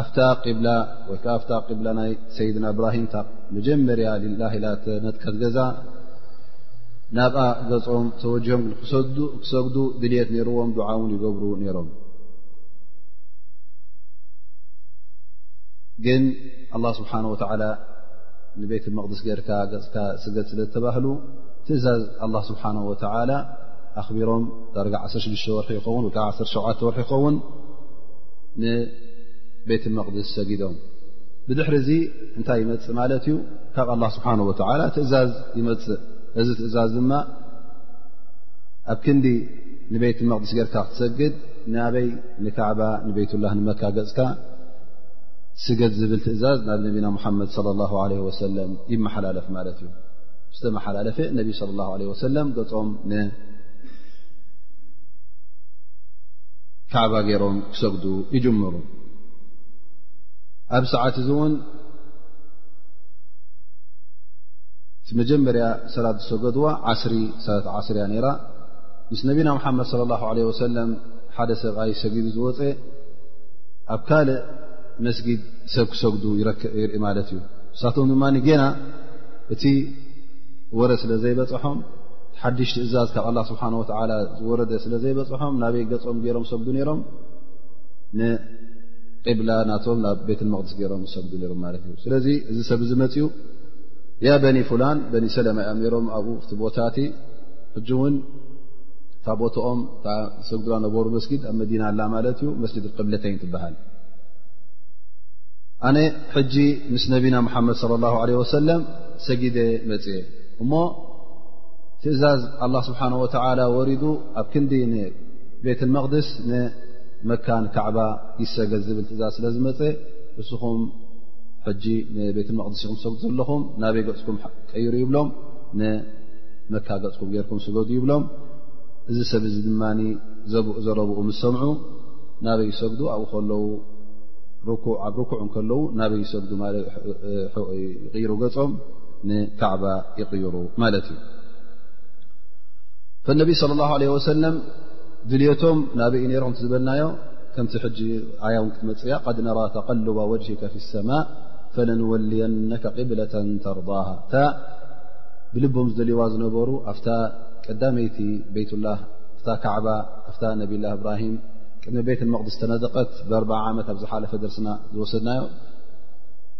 ኣፍታ ቅብላ ወይ ከዓ ኣፍታ ቅብላ ናይ ሰይድና እብራሂም ታ መጀመርያ ሊላ ኢላ ተነድቀት ገዛ ናብኣ ገፆም ተወጅሆም ክሰግዱ ድልት ነይርዎም ድዓ እውን ይገብሩ ነይሮም ግን ኣላ ስብሓን ወተዓላ ንቤት መቅድስ ገርካ ገፅካ ስገድ ስለ ዝተባህሉ ትእዛዝ ኣላ ስብሓን ወተዓላ ኣኽቢሮም ዳርጋ 16 ወርሒ ይኸውን ወይከዓ 17 ወርሒ ይኸውን ንቤት መቅድስ ሰጊዶም ብድሕሪ እዚ እንታይ ይመፅእ ማለት እዩ ካብ ኣላ ስብሓን ወተላ ትእዛዝ ይመፅእ እዚ ትእዛዝ ድማ ኣብ ክንዲ ንቤት መቅድስ ጌርካ ክትሰግድ ንበይ ንካዕባ ንቤትላ ንመካ ገፅካ ስገድ ዝብል ትእዛዝ ናብ ነቢና ሙሓመድ ለ ላ ለ ወሰለም ይመሓላለፍ ማለት እዩ ዝተመሓላለፈ ነቢ ለ ላ ለ ወሰለም ገፆም ካዕባ ገይሮም ክሰግዱ ይጅምሩ ኣብ ሰዓት እዚ እውን እቲ መጀመርያ ሰላት ዝሰገድዋ ዓስሪ ሰላት ዓስር እያ ነይራ ምስ ነቢና ሙሓመድ صለ ላሁ ለ ወሰለም ሓደ ሰብኣይ ሰጊዱ ዝወፀ ኣብ ካልእ መስጊድ ሰብ ክሰግዱ ይርኢ ማለት እዩ ንሳቶም ድማ ጌና እቲ ወረ ስለ ዘይበፅሖም ሓድሽ ትእዛዝ ካብ ኣላ ስብሓን ወተዓላ ዝወረደ ስለ ዘይበፅሖም ናበይ ገፆም ገይሮም ሰጉዱ ነይሮም ንቅብላ ናቶም ናብ ቤት መቅድስ ገይሮም ዝሰጉዱ ነይሮም ማለት እዩ ስለዚ እዚ ሰብ እዚ መፅኡ ያ በኒ ፉላን በኒ ሰለማ እዮም ነሮም ኣብኡ እቲ ቦታ እቲ ሕጂ እውን እታ ቦትኦም እታ ዝሰጉዱላ ነበሩ መስጊድ ኣብ መዲና ኣላ ማለት እዩ መስጅድ ቅብለተይን ትበሃል ኣነ ሕጂ ምስ ነቢና ሙሓመድ ለ ላ ለ ወሰለም ሰጊደ መፅ እሞ ትእዛዝ ኣላ ስብሓን ወተላ ወሪዱ ኣብ ክንዲ ንቤት መቅድስ ንመካን ካዕባ ይሰገድ ዝብል ትእዛዝ ስለ ዝመፀ እስኹም ሕጂ ንቤት መቅድስ ኹም ሰጉ ዘለኹም ናበይ ገፅኩም ቀይሩ ይብሎም ንመካ ገፅኩም ገርኩም ስገዱ ይብሎም እዚ ሰብ እዚ ድማ ዘብኡ ዘረብኡ ምስ ሰምዑ ናበይ ይሰግዱ ኣብኡ ከለዉ ኣብ ርኩዕ ከለዉ ናበይ ይሰግዱ ይቅይሩ ገፆም ንካዕባ ይቕይሩ ማለት እዩ ፈነቢ ስለ ላሁ ለ ወሰለም ድልቶም ናበይ ዩ ነሮም ዝበልናዮ ከምቲ ሕጂ ኣያ ውን ክትመፅያ ቐድ ነራ ተቀልባ ወጅካ ፊ ሰማእ ፈለንወልየነካ ቅብለተ ተርضሃ እታ ብልቦም ዝደልዋ ዝነበሩ ኣፍታ ቀዳመይቲ ቤትላ እታ ካዕባ ኣፍታ ነብላ እብራሂም ቅድሚ ቤት መቅድስ ተነደቀት ብኣ ዓመት ኣብ ዝሓለፈ ደርስና ዝወሰድናዮ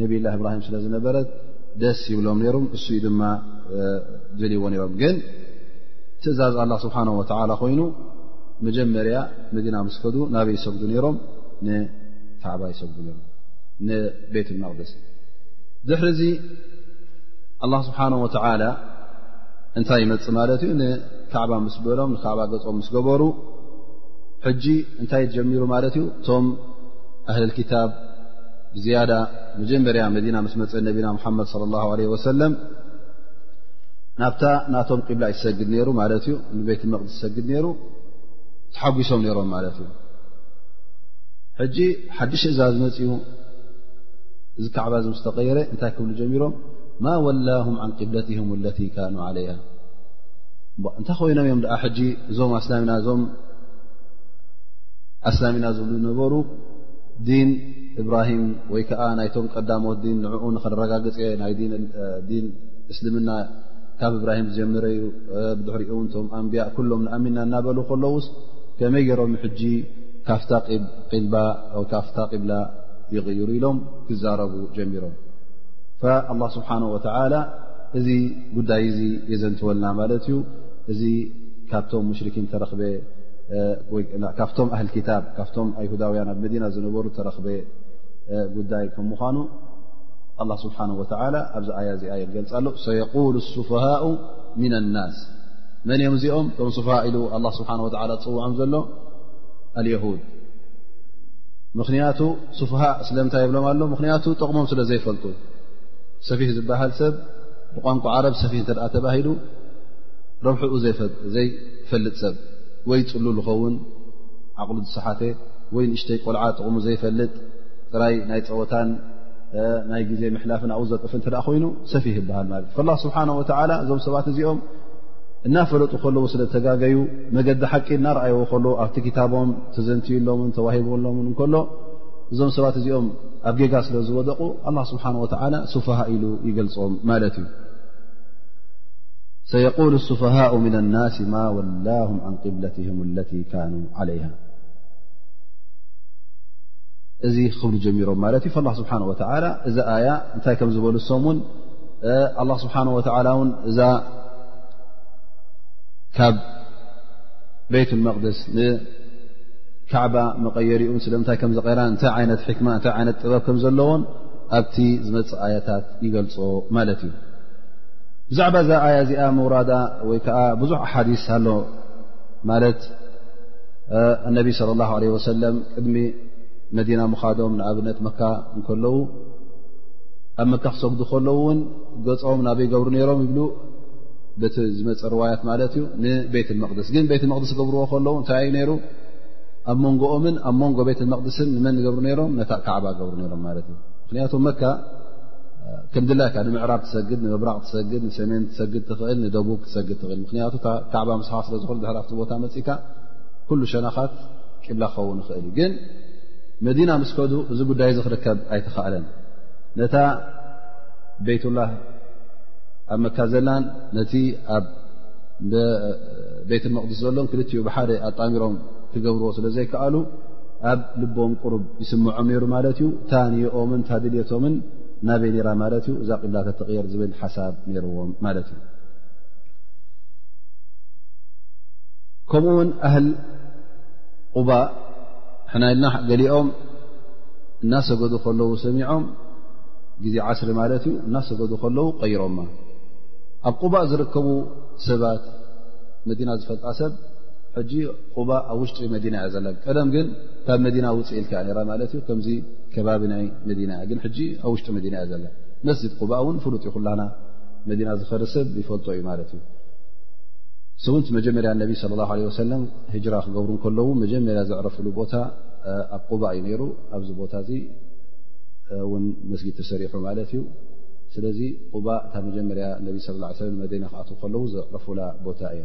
ነብላ እብራሂም ስለ ዝነበረ ደስ ይብሎም ነይሮም እሱ ድማ ዘልዎ ነይሮም ግን ትእዛዝ ኣላ ስብሓን ወተላ ኮይኑ መጀመርያ መዲና ምስ ከዱ ናበይ ይሰግዱ ነይሮም ንካዕባ ይሰግዱ ነሮም ንቤት መቅደስ ድሕሪ ዚ ኣላ ስብሓን ወተላ እንታይ ይመፅ ማለት እዩ ንካዕባ ምስ በሎም ንካዕባ ገፆም ምስ ገበሩ ሕጂ እንታይ ጀሚሩ ማለት እዩ እቶም ኣህልልክታብ ብዝያዳ መጀመርያ መዲና ምስ መፀ ነቢና ሙሓመድ ለ ላ ለ ወሰለም ናብታ ናቶም ቅብላ ዩ ዝሰግድ ነይሩ ማለት እዩ ንቤት መቅዲ ዝሰግድ ነይሩ ተሓጒሶም ነይሮም ማለት እዩ ሕጂ ሓድሽ እእዛዝ መፅኡ እዚ ካዕባ ዚ ምስ ተቀየረ እንታይ ክብሉ ጀሚሮም ማ ወላሁም ዓን ቅብለትም ለቲ ካኑ ዓለይሃ እንታይ ኮይኖም እዮም ኣ ሕጂ እዞም ኣስላሚና እዞም ኣስላሚና ዝብሉ ነበሩ ዲን እብራሂም ወይ ከዓ ናይቶም ቀዳሞት ዲን ንዕኡ ንክረጋግፀ ናይ ዲን እስልምና ካብ እብራሂም ዝጀመረ እዩ ብድሕሪኡ ውን ቶም ኣንብያ ኩሎም ንኣሚና እናበሉ ከለውስ ከመይ ገይሮም ሕጂ ካፍታ ቂልባ ካፍታ ቂብላ ይቕይሩ ኢሎም ክዛረቡ ጀሚሮም ላ ስብሓን ወተላ እዚ ጉዳይ እዚ የዘንትወልና ማለት እዩ እዚ ካብቶም ሙሽርኪን ተረክበ ካብቶም ኣህል ክታብ ካብቶም ኣይሁዳውያን ኣብ መዲና ዝነበሩ ተረኽበ ጉዳይ ከም ምዃኑ ኣላ ስብሓን ወተላ ኣብዚ ኣያ እዚኣ የገልፃ ኣሎ ሰየቁሉ ሱፋሃኡ ምና ናስ መን እዮም እዚኦም ቶም ሱፋሃ ኢሉ ኣላ ስብሓን ወላ ዝፅውዖም ዘሎ ኣልየሁድ ምኽንያቱ ሱፋሃ ስለምንታይ የብሎም ኣሎ ምኽንያቱ ጠቕሞም ስለ ዘይፈልጡ ሰፊህ ዝበሃል ሰብ ብቋንቋ ዓረብ ሰፊህ እተ ተባሂሉ ረብሕኡ ዘይፈልጥ ሰብ ወይ ፅሉ ዝኸውን ዓቕሉ ዝሰሓተ ወይ ንእሽተይ ቆልዓ ጥቕሙ ዘይፈልጥ ጥራይ ናይ ፀወታን ናይ ግዜ ምሕላፍን ኣብኡ ዘጥፍ እተ ኮይኑ ሰፊህ ይበሃል ማለት እዩ ላ ስብሓን ወተላ እዞም ሰባት እዚኦም እናፈለጡ ከለዉ ስለ ተጋገዩ መገዲ ሓቂ እናርኣየዎ ከለዉ ኣብቲ ክታቦም ተዘንትዩሎምን ተዋሂብሎምን እንከሎ እዞም ሰባት እዚኦም ኣብ ጌጋ ስለ ዝወደቑ ኣላ ስብሓን ወተላ ሱፋሃ ኢሉ ይገልፆም ማለት እዩ ሰየቁሉ ሱፈሃኡ ምና ናስ ማ ወላሁም ን ቅብለትም ለቲ ካኑ ዓለይሃ እዚ ክብሉ ጀሚሮም ማለት እዩ ላ ስብሓን ወተላ እዛ ኣያ እንታይ ከም ዝበሉ ሶም ውን ኣላ ስብሓን ወተላ ውን እዛ ካብ ቤት መቅድስ ንካዕባ መቀየሪኡን ስለምንታይ ከም ዝቀራ እንታይ ዓይነት ሕክማ እንታይ ዓይነት ጥበብ ከም ዘለዎን ኣብቲ ዝመፅእ ኣያታት ይገልፆ ማለት እዩ ብዛዕባ እዛ ኣያ እዚኣ ምውራዳ ወይ ከዓ ብዙሕ ኣሓዲስ ኣሎ ማለት እነቢ ስለ ላ ለ ወሰለም ቅድሚ መዲና ምዃዶም ንኣብነት መካ እንከለዉ ኣብ መካ ክሰጉዱ ከለዉ እውን ገፆም ናበይ ገብሩ ነይሮም ይብሉ በቲ ዝመፅእ ርዋያት ማለት እዩ ንቤት መቅድስ ግን ቤት መቅድስ ገብርዎ ከለዉ እንታይ እዩ ነይሩ ኣብ መንጎኦምን ኣብ መንጎ ቤት መቅድስን ንመን ገብሩ ነይሮም ነታ ካዕባ ገብሩ ነይሮም ማለት እዩ ምክንያቱ መካ ከም ድላይካ ንምዕራብ ትሰግድ ንምብራቕ ትሰግድ ንሰሜን ትሰግድ ትኽእል ንደቡብ ክትሰግድ ትኽእል ምክንያቱ ካዕባ ምስኻ ስለ ዝኾኑ ድሕር ኣብቲ ቦታ መፅእካ ኩሉ ሸናኻት ቅብላ ክኸውን ይኽእል እዩ ግን መዲና ምስ ከዱ እዚ ጉዳይ እዚ ክርከብ ኣይተኸኣለን ነታ ቤይትላ ኣብ መካ ዘላን ነቲ ኣብ ቤት መቅድስ ዘሎን ክልትኡ ብሓደ ኣጣሚሮም ክገብርዎ ስለ ዘይከኣሉ ኣብ ልቦም ቁሩብ ይስምዖም ነይሩ ማለት እዩ እታ ንኦምን እታ ድልቶምን ናበይ ነራ ማለት እዩ እዛ ቅብላ ተተቕየር ዝብል ሓሳብ ነይርዎም ማለት እዩ ከምኡ ውን ኣህል ቁባ ሕና ኢልና ገሊኦም እናሰገዱ ከለዉ ሰሚዖም ግዜ ዓስሪ ማለት እዩ እናሰገዱ ከለዉ ቀይሮማ ኣብ ቁባእ ዝርከቡ ሰባት መዲና ዝፈልጣ ሰብ ሕጂ ቁባ ኣብ ውሽጢ መዲና እያ ዘላ ቀደም ግን ካብ መዲና ውፅኢ ኢልካ እያ ራ ማለት እዩ ከምዚ ከባቢ ናይ መዲና እያ ግን ሕጂ ኣብ ውሽጢ መዲና እያ ዘላ መስጅድ ቁባ እውን ፍሉጥ እዩ ኩላና መዲና ዝኸር ሰብ ይፈልጦ እዩ ማለት እዩ ሰውንት መጀመርያ ነቢ ስለ ላ ለ ወሰለም ህጅራ ክገብሩ ከለዉ መጀመርያ ዘዕረፍሉ ቦታ ኣብ ቁባ እዩ ነይሩ ኣብዚ ቦታ እዚ እውን መስጊድ ተሰሪሑ ማለት እዩ ስለዚ ቁባ እታ መጀመርያ ነቢ ስለ ላ ሰለ መዲና ክኣትዉ ከለዉ ዘዕረፉላ ቦታ እያ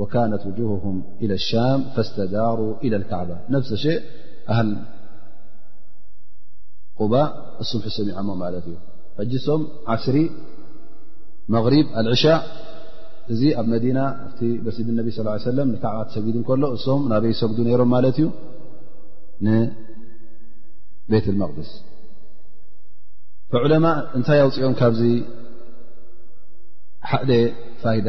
ወካነት ውጁሁም ኢለ ሻም ፈስተዳሩ ኢለ ልካዕባ ነብሰ ሸ ኣህል ቁባ እሱም ሕሰሚዖሞ ማለት እዩ ሕጂ ሶም ዓስሪ መሪብ ኣልዕሻ እዚ ኣብ መዲና ኣብቲ መስጅድ ነቢ ስ ሰለም ንካዕባ ትሰጊድ ከሎ እሶም ናበይ ይሰግዱ ነይሮም ማለት እዩ ንቤት መቅድስ ዑለማ እንታይ ኣውፅኦም ካብዚ ሓደ ፋይዳ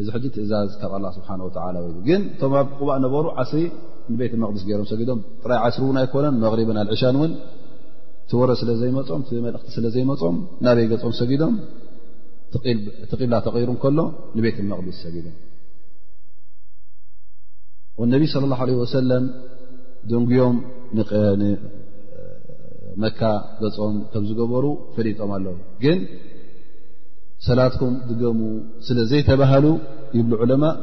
እዚ ሕጂ ትእዛዝ ካብ ኣላ ስብሓን ወተላ ወይኑ ግን እቶም ኣብ ቁባእ ነበሩ ዓስሪ ንቤት መቅድስ ገይሮም ሰጊዶም ጥራይ ዓስሪ እውን ኣይኮነን መቕሪብን ኣልዕሻን እውን ትወረ ስለ ዘይመፆም ቲ መልእኽቲ ስለ ዘይመፆም ናበይ ገፆም ሰጊዶም እቲ ቂብላ ተቐይሩ ከሎ ንቤት መቅድስ ሰጊዶም ነቢ ስለ ላሁ ለ ወሰለም ደንጉዮም መካ ገፆም ከም ዝገበሩ ፈሊጦም ኣለዉ ግን ሰላትኩም ድገሙ ስለ ዘይተባህሉ ይብሉ ዑለማእ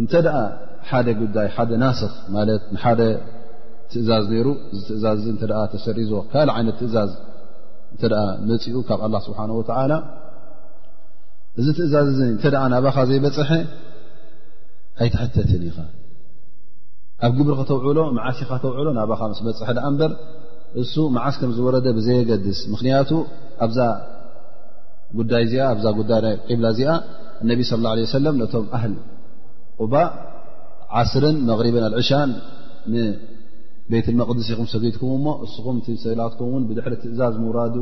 እንተ ሓደ ጉዳይ ሓደ ናስኽ ማለት ንሓደ ትእዛዝ ነይሩ እዚ ትእዛዝ እ ተሰሪዞ ካልእ ዓይነት ትእዛዝ እተ መፅኡ ካብ ኣላ ስብሓን ወተዓላ እዚ ትእዛዝ እዚ እንተ ናባኻ ዘይበፅሐ ኣይትሕተትን ኢኻ ኣብ ግብሪ ከተውዕሎ መዓስ ኢኻ ተውዕሎ ናባኻ ምስ በፅሐ ዳኣ እምበር እሱ መዓስ ከም ዝወረደ ብዘየገድስ ምኽንያቱ ኣብዛ ጉዳይ እዚኣ ኣብዛ ጉዳይ ናይ ቂብላ እዚኣ እነቢ ስለ ላ ለ ሰለም ነቶም ኣህል ቁባእ ዓስርን መቕሪብን ኣልዕሻን ንቤት መቅድስ ኢኹም ሰጊድኩም እሞ እስኹም እቲ ሰላትኩም እውን ብድሕሪ ትእዛዝ ምውራዱ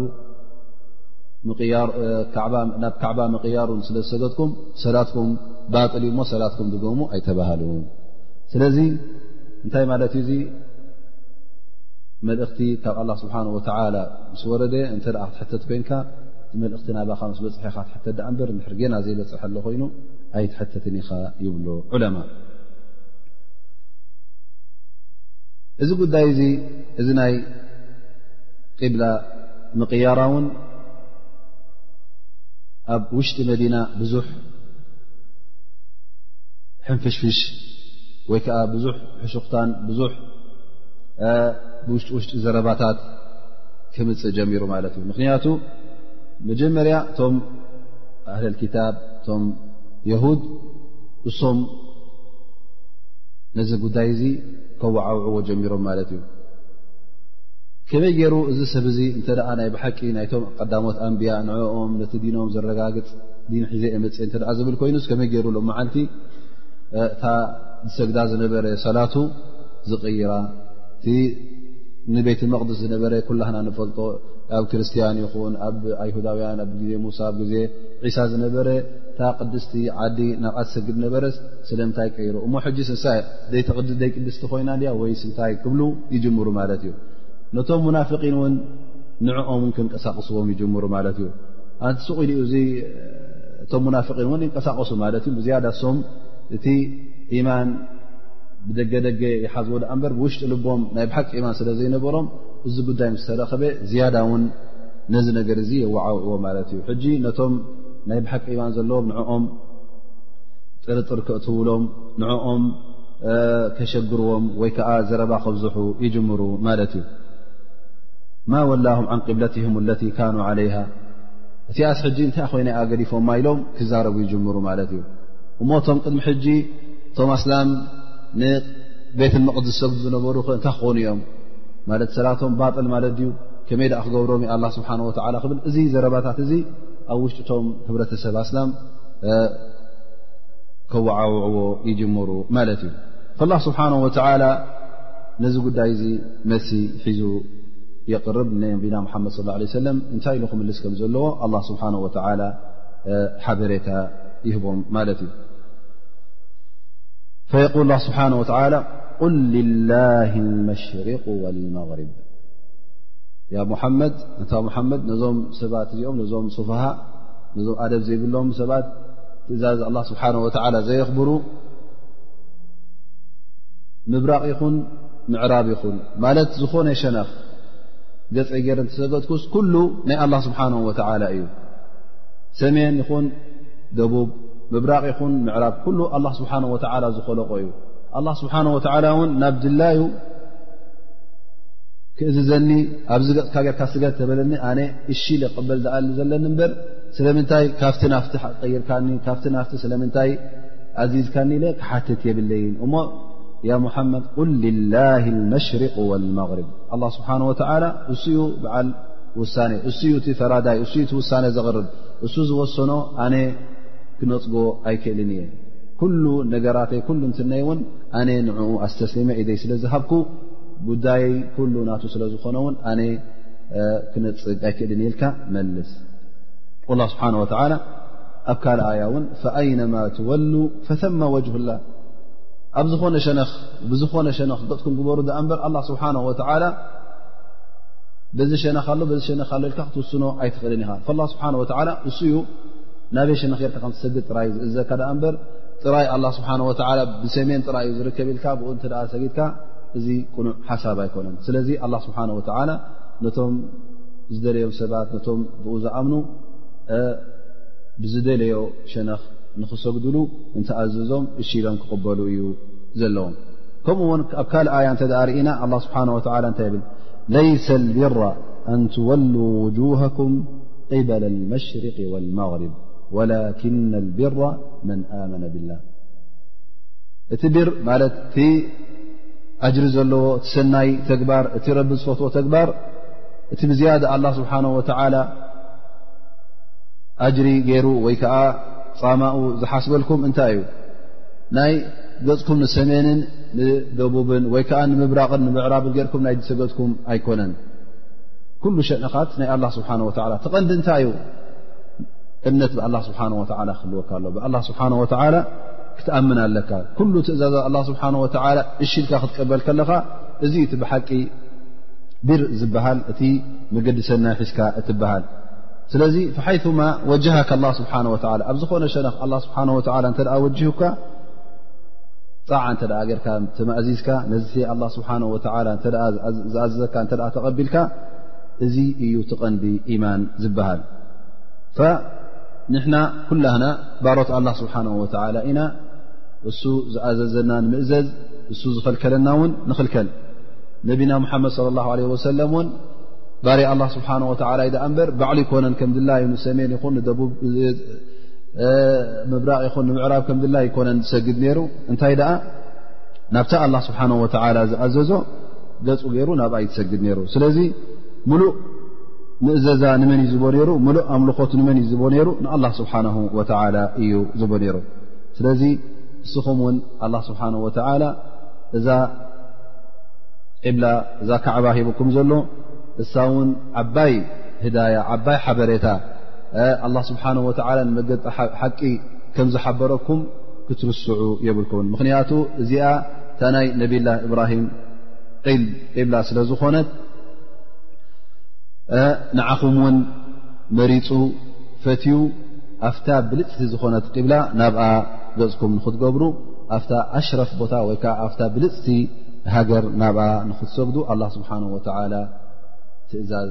ናብ ካዕባ ምቅያሩን ስለ ዝሰገድኩም ሰላትኩም ባጥል እዩ እሞ ሰላትኩም ድገሙ ኣይተባሃሉን ስለዚ እንታይ ማለት እዩ እዙ መልእኽቲ ካብ ኣላ ስብሓን ወተላ ምስ ወረደ እንተ ክትሕተት ኮይንካ እቲ መልእኽቲ ናባኻ ምስ በፅሐ ኢኻ ትሕተት ዳኣ እምበር እንድሕር ጌና ዘይበፅሐ ኣሎ ኮይኑ ኣይትሕተትን ኢኻ ይብሉ ዑለማ እዚ ጉዳይ እዚ እዚ ናይ ቂብላ ምቅያራ እውን ኣብ ውሽጢ መዲና ብዙሕ ሕንፍሽፍሽ ወይ ከዓ ብዙሕ ሕሹኽታን ብዙሕ ብውሽጢ ውሽጢ ዘረባታት ክምፅእ ጀሚሩ ማለት እዩ ምክንያቱ መጀመርያ እቶም ኣህለል ክታብ እቶም የሁድ እሶም ነዚ ጉዳይ እዚ ከዋዓውዕዎ ጀሚሮም ማለት እዩ ከመይ ገይሩ እዚ ሰብ እዚ እንተ ናይ ብሓቂ ናይቶም ቀዳሞት ኣንብያ ንኦም ነቲ ዲኖም ዘረጋግፅ ዲን ሒዘ የመፅ እተ ዝብል ኮይኑ ከመይ ገይሩ ሎም መዓልቲ እታ ዝሰግዳ ዝነበረ ሰላቱ ዝቕይራ ንቤት መቅድስ ዝነበረ ኩላህና ንፈልጦ ኣብ ክርስትያን ይኹን ኣብ ኣይሁዳውያን ኣብ ግዜ ሙሳ ኣብ ግዜ ዒሳ ዝነበረ እታ ቅድስቲ ዓዲ ናብኣ ትሰግድ ነበረስ ስለምንታይ ቀይሩ እሞ ሕጂ ስንሳ ዘይተቅዲ ዘይ ቅድስቲ ኮይና ድያ ወይ ስንታይ ክብሉ ይጅምሩ ማለት እዩ ነቶም ሙናፍቂን እውን ንዕኦም ን ክንቀሳቅስዎም ይጅምሩ ማለት እዩ ኣንቲሱቅ ኢሉ ዩ እቶም ሙናፍቂን እውን ይንቀሳቀሱ ማለት እዩ ብዝያዳ ሶም እቲ ኢማን ብደገደገ ይሓዝዎ ዳኣ እምበር ብውሽጢ ልቦም ናይ ብሓቂ ኢማን ስለ ዘይነበሮም እዚ ጉዳይ ምስ ተረኸበ ዝያዳ እውን ነዚ ነገር እዚ የወዓውዕዎ ማለት እዩ ሕጂ ነቶም ናይ ብሓቂ ኢማን ዘለዎም ንዕኦም ጥርጥር ከእትውሎም ንዕኦም ከሸግርዎም ወይ ከዓ ዘረባ ከብዝሑ ይጅምሩ ማለት እዩ ማ ወላሁም ዓን ቅብለትህም ለቲ ካኑ ዓለይሃ እቲኣስ ሕጂ እንታይ ኮይነ ኣገዲፎማ ኢሎም ክዛረቡ ይጅምሩ ማለት እዩ እሞቶም ቅድሚ ሕጂ እቶም ኣስላም ንቤት መቅዲ ዝሰጉ ዝነበሩ እንታይ ክኾኑ እዮም ማለት ሰላቶም ባጥል ማለት ድዩ ከመይ ድኣ ክገብሮም ዩ ኣላ ስብሓን ወላ ክብል እዚ ዘረባታት እዚ ኣብ ውሽጢ እቶም ህብረተሰብ ኣስላም ከወዓውዕዎ ይጅምሩ ማለት እዩ ላ ስብሓን ወላ ነዚ ጉዳይ እዚ መልሲ ሒዙ የቅርብ ነቢና ሓመድ ስ ለ ሰለም እንታይ ኢሉ ክምልስ ከም ዘለዎ ኣላ ስብሓን ወላ ሓበሬታ ይህቦም ማለት እዩ ፈየቁል ላ ስብሓን ወተላ ቁል ልላህ መሽርቅ ወልመغርብ ያ ሙሓመድ እንታ ሙሓመድ ነዞም ሰባት እዚኦም ነዞም ሱፍሃ ነዞም ኣደብ ዘይብሎም ሰባት ትእዛዝ ኣላ ስብሓን ወተላ ዘየኽብሩ ምብራቕ ይኹን ምዕራብ ይኹን ማለት ዝኾነ ሸነኽ ገፀ ገይረ እተሰገጥኩስ ኩሉ ናይ ኣላ ስብሓን ወተላ እዩ ሰሜን ይኹን ደቡብ ምብራቕ ይኹን ምዕራብ ኩሉ ኣላ ስብሓን ወተዓላ ዝኸለቆ እዩ ኣላ ስብሓን ወተዓላ እውን ናብ ድላዩ ክእዝዘኒ ኣብዚ ገፅካ ጌርካ ስገድ ተበለኒ ኣነ እሺ ለቅበል ዝኣሊ ዘለኒ እምበር ስለምንታይ ካብቲ ናፍቲ ቀይርካኒ ካብቲ ናፍቲ ስለምንታይ ኣዚዝካኒ ኢለ ክሓትት የብለይን እሞ ያ ሙሓመድ ቁል ልላህ ልመሽርቅ ወልመغርብ ኣላ ስብሓን ወተዓላ እሱዩ በዓል ውሳኔ እሱዩ እቲ ፈራዳይ እሱዩ እቲ ውሳኔ ዘቕርብ እሱ ዝወሰኖ ኣነ ክነፅጎ ኣይክእልን እየ ኩሉ ነገራተይ ኩሉ እንትነይ እውን ኣነ ንዕኡ ኣስተስሊመ ኢደይ ስለ ዝሃብኩ ጉዳይ ኩሉ ናቱ ስለ ዝኾነ ውን ኣነ ክነፅግ ኣይክእልን እየኢልካ መልስ ላ ስብሓን ወተላ ኣብ ካልእ ኣያ እውን ፈኣይነማ ትወሉ ፈተማ ወጅሁላ ኣብ ዝኾነ ሸነኽ ብዝኾነ ሸነኽ ገፅኩም ግበሩ ዳኣ እምበር ኣላ ስብሓን ወተላ በዚ ሸነኽ ኣሎ በዚ ሸነኽ ኣሎ ኢልካ ክትውስኖ ኣይትኽእልን ኢኻ ላ ስብሓን ወተላ እሱዩ ናበይ ሸነኪርካ ከም ትሰግድ ጥራይ ዩ ዝእዘካ ደኣ እምበር ጥራይ ኣላ ስብሓን ወተላ ብሰሜን ጥራይ እዩ ዝርከብ ኢልካ ብኡ እንተ ሰጊድካ እዚ ቅኑዕ ሓሳብ ኣይኮነን ስለዚ ኣላ ስብሓን ወተዓላ ነቶም ዝደለዮም ሰባት ነቶም ብኡ ዝኣምኑ ብዝደለዮ ሸነኽ ንኽሰግድሉ እንተኣዘዞም እሺ ኢሎም ክቕበሉ እዩ ዘለዎም ከምኡ ውን ኣብ ካልእ ኣያ እንተ ርእና ኣላ ስብሓን ወተላ እንታይ ይብል ለይሰ ልቢራ ኣን ትወሉ ውጁሃኩም ቅበለ ልመሽርቅ ወልመغሪብ ወላኪና ልቢራ መን ኣመነ ብላህ እቲ ቢር ማለት እቲ ኣጅሪ ዘለዎ እቲ ሰናይ ተግባር እቲ ረቢ ዝፈትዎ ተግባር እቲ ብዝያደ ኣላ ስብሓን ወተላ ኣጅሪ ገይሩ ወይ ከዓ ፃማኡ ዝሓስበልኩም እንታይ እዩ ናይ ገፅኩም ንሰሜንን ንደቡብን ወይ ከዓ ንምብራቕን ንምዕራብን ገርኩም ናይ ዝሰገጥኩም ኣይኮነን ኩሉ ሸነኻት ናይ ኣላ ስብሓን ወላ ተቐንዲ እንታይ እዩ እምነት ብኣላ ስብሓን ወላ ክህልወካ ኣሎ ብኣላ ስብሓን ወላ ክትኣምን ኣለካ ኩሉ ትእዛዛ ኣላ ስብሓን ወላ እሽልካ ክትቀበል ከለኻ እዚ እቲ ብሓቂ ቢር ዝበሃል እቲ መገዲ ሰናይ ሒዝካ እትበሃል ስለዚ ፈሓይቱማ ወጀሃካ ኣላ ስብሓን ወላ ኣብ ዝኾነ ሸነኽ ኣላ ስብሓን ወላ እንተ ወጅህካ ጣዓ እተ ገርካ ተማእዚዝካ ነዚ ኣላ ስብሓ ወላ እተ ዝኣዘዘካ እተ ተቐቢልካ እዚ እዩ ትቐንዲ ኢማን ዝበሃል ንሕና ኩላና ባሮት ኣላ ስብሓን ወላ ኢና እሱ ዝኣዘዘና ንምእዘዝ እሱ ዝኸልከለና እውን ንኽልከል ነቢና ሙሓመድ ለ ላ ለ ወሰለም እውን ባርያ ኣላ ስብሓን ወላ ዩ ዳኣ እምበር ባዕሉ ይኮነን ከም ድላዩ ንሰሜን ይኹን ንደቡብ ምብራቕ ይኹን ንምዕራብ ከም ድላ ይኮነን ዝሰግድ ነይሩ እንታይ ደኣ ናብታ ኣላ ስብሓን ወተላ ዝኣዘዞ ገፁ ገይሩ ናብኣ ይትሰግድ ነይሩ ስለዚ ሙሉእ ምእዘዛ ንመን እዩ ዝቦ ነይሩ ሙሉእ ኣምልኾት ንመን እዩ ዝቦ ነይሩ ንኣላ ስብሓን ወተላ እዩ ዝቦ ነይሩ ስለዚ እስኹም እውን ኣላ ስብሓን ወተላ እዛ ዕብላ እዛ ካዕባ ሂቡኩም ዘሎ እሳ እውን ዓባይ ህዳያ ዓባይ ሓበሬታ ኣላ ስብሓን ወተላ ንመገዲ ሓቂ ከም ዝሓበረኩም ክትርስዑ የብልኩምን ምኽንያቱ እዚኣ እታ ናይ ነብላ እብራሂም ቂብላ ስለ ዝኾነት ንዓኹም እውን መሪፁ ፈትዩ ኣፍታ ብልፅቲ ዝኾነት ቂብላ ናብኣ ገፅኩም ንክትገብሩ ኣፍታ ኣሽረፍ ቦታ ወይ ከዓ ኣፍታ ብልፅቲ ሃገር ናብኣ ንክትሰግዱ ኣላ ስብሓን ወተላ ትእዛዝ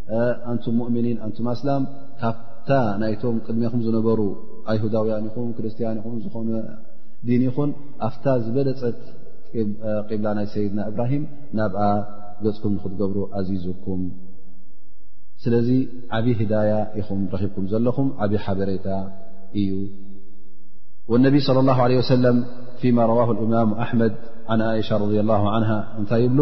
ኣንቱም ሙእምኒን ኣንቱም ኣስላም ካብታ ናይቶም ቅድሜኹም ዝነበሩ ኣይሁዳውያን ይኹን ክርስትያን ይኹን ዝኾነ ዲን ይኹን ኣፍታ ዝበለፀት ቂብላ ናይ ሰይድና እብራሂም ናብኣ ገፅኩም ንክትገብሩ ኣዚዙኩም ስለዚ ዓብዪ ህዳያ ኢኹም ረኺብኩም ዘለኹም ዓብዪ ሓበሬታ እዩ ወነቢ صለ ላሁ ለ ወሰለም ፊማ ረዋሁ ልእማሙ ኣሕመድ ዓን ኣእሻ ረድ ላ ዓንሃ እንታይ ይብሉ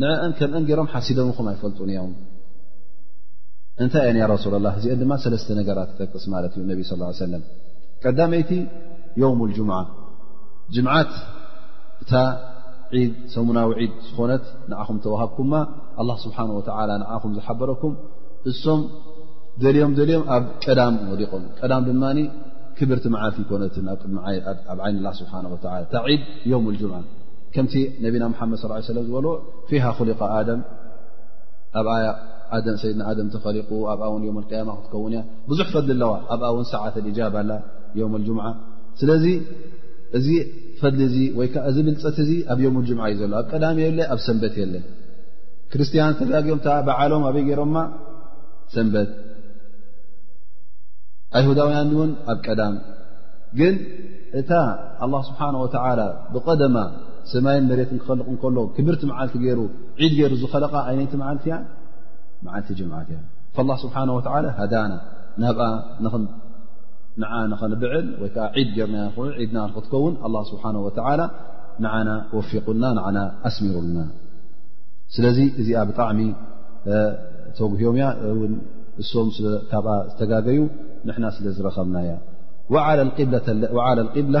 ንዕእን ከምእን ገይሮም ሓሲዶምኹም ኣይፈልጡን እዮም እንታይ እየን ያ ረሱላ ላ እዚአን ድማ ሰለስተ ነገራት ትጠቅስ ማለት እዩ ነቢ ስ ሰለም ቀዳመይቲ ዮውም ልጅምዓ ጅምዓት እታ ዒድ ሰሙናዊ ዒድ ዝኾነት ንዓኹም ተዋሃብኩማ ኣላ ስብሓን ወተላ ንዓኹም ዝሓበረኩም እሶም ደልዮም ደልዮም ኣብ ቀዳም ወዲቖም ቀዳም ድማ ክብርቲ መዓልቲ ይኮነትን ኣብ ቅድሚ ኣብ ዓይኒ ላ ስብሓን ወላ እታ ዒድ ዮም ልጅምዓ ከምቲ ነቢና ሓመድ ص ሰለ ዝበሎ ፊሃ ኹሊቃ ኣደም ኣብ ሰይድና ኣደም ተኸሊቁ ኣብኣ ውን ዮም ያማ ክትከውን እያ ብዙሕ ፈድሊ ኣለዋ ኣብኣ ውን ሰዓት ጃባ ኣላ ዮም ጅምዓ ስለዚ እዚ ፈድሊ እዚ ወይከዓ እዚ ብልፀት እዚ ኣብ ዮም ጅምዓ እዩ ዘሎ ኣብ ቀዳሚ የለ ኣብ ሰንበት የለ ክርስትያን ተጋጊኦም በዓሎም ኣበይ ገይሮማ ሰንበት ኣይሁዳውያን ውን ኣብ ቀዳም ግን እታ ኣላ ስብሓን ወተላ ብቐደማ ሰማይን መሬትን ክኸልቕ እንከሎ ክብርቲ መዓልቲ ገይሩ ዒድ ገይሩ ዝኸለቓ ኣይነይቲ መዓልቲ እያ መዓልቲ ጅምዓት እያ ላ ስብሓን ወላ ሃዳና ናብኣ ንዓ ንኸንብዕል ወይ ከዓ ዒድ ገርና ይንክኑ ዒድና ንክትከውን ኣላ ስብሓን ወተላ ንዓና ወፊቑና ንዓና ኣስሚሩልና ስለዚ እዚኣ ብጣዕሚ ተጉህዮም እያ እውን እሶም ስካብኣ ዝተጋገዩ ንሕና ስለ ዝረኸብና እያ ዓላ ቅብላ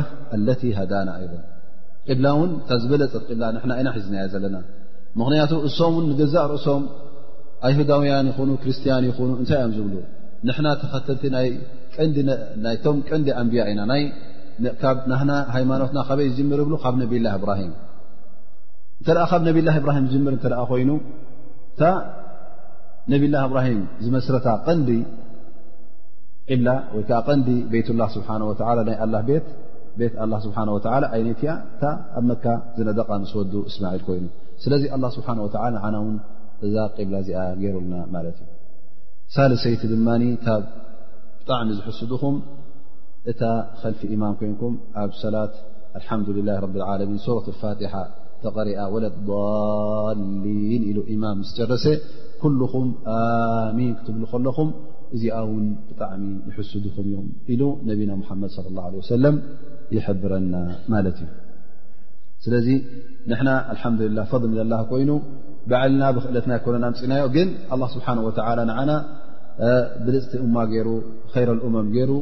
ለቲ ሃዳና ኣይን ቅብላ እውን እታ ዝበለፀት ቅብላ ንሕና ኢና ሒዝናዮ ዘለና ምኽንያቱ እሶም ን ንገዛእ ርእሶም ኣይሁዳውያን ይኹኑ ክርስትያን ይኹኑ እንታይ እዮም ዝብሉ ንሕና ተኸተልቲ ናይቶም ቀንዲ ኣንብያ ኢና ካብ ናና ሃይማኖትና ካበይ ዝጅምር ይብሉ ካብ ነብላ እብራሂም እንተ ካብ ነብላ እብራሂም ዝጅምር እተ ኮይኑ እታ ነብላ እብራሂም ዝመስረታ ቀንዲ ቂብላ ወይ ከዓ ቀንዲ ቤትላ ስብሓ ናይ ኣላ ቤት ቤት ኣላ ስብሓ ወላ ኣይነትያ እታ ኣብ መካ ዝነደቓ ምስ ወዱ እስማዒል ኮይኑ ስለዚ ኣላ ስብሓ ወላ ንዓና ውን እዛ ቂብላ እዚኣ ገይሩልና ማለት እዩ ሳልሰይቲ ድማ ካብ ብጣዕሚ ዝሕስድኹም እታ ኸልፊ ኢማም ኮይንኩም ኣብ ሰላት ኣልሓምዱላ ረብዓለሚን ሱረት ፋትሓ ተቐሪኣ ወለ ሊን ኢሉ ኢማም ምስ ጨረሰ ኩልኹም ኣሚን ክትብሉ ከለኹም እዚኣ ውን ብጣዕሚ ይሕስድኹም እዮም ኢሉ ነቢና ሙሓመድ ለ ላ ለ ወሰለም ይሕብረና ማለት እዩ ስለዚ ንሕና ኣልሓምዱላ ፈضል ን ላ ኮይኑ ባዕልና ብክእለትና ይኮነና ምፅእናዮ ግን ኣላ ስብሓን ወተላ ንዓና ብልፅቲ እማ ገይሩ ኸይረ ልእመም ገይሩ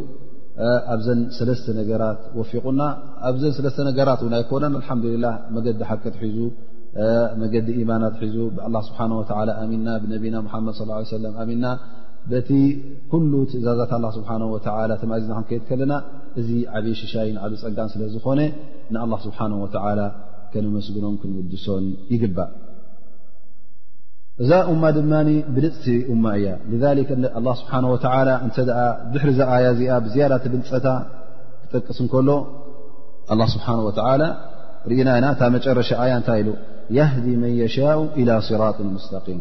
ኣብዘን ሰለስተ ነገራት ወፊቑና ኣብዘን ሰለስተ ነገራት እውን ኣይኮነን ኣልሓምዱላ መገዲ ሓቅት ሒዙ መገዲ ኢማናት ሒዙ ብኣላ ስብሓን ወላ ኣሚና ብነቢና ሓመድ ለ ሰለም ኣሚና በቲ ኩሉ ትእዛዛት ኣላ ስብሓን ወላ ተማእዚዝና ክንከይድ ከለና እዚ ዓብዪ ሽሻይን ዓብ ፀጋን ስለ ዝኾነ ንኣላ ስብሓን ወተዓላ ከነመስግኖን ክንውድሶን ይግባእ እዛ እማ ድማ ብልፅቲ እማ እያ ላ ስብሓን ወላ እንተ ድሕሪ ዛኣያ እዚኣ ብዝያዳ ትብልፀታ ክጠቅስ እንከሎ ኣላ ስብሓን ወተላ ርኢና ኢና እታ መጨረሻ ኣያ እንታይ ኢሉ የህዲ መን የሻ ኢላ ስራጥ ሙስተቂም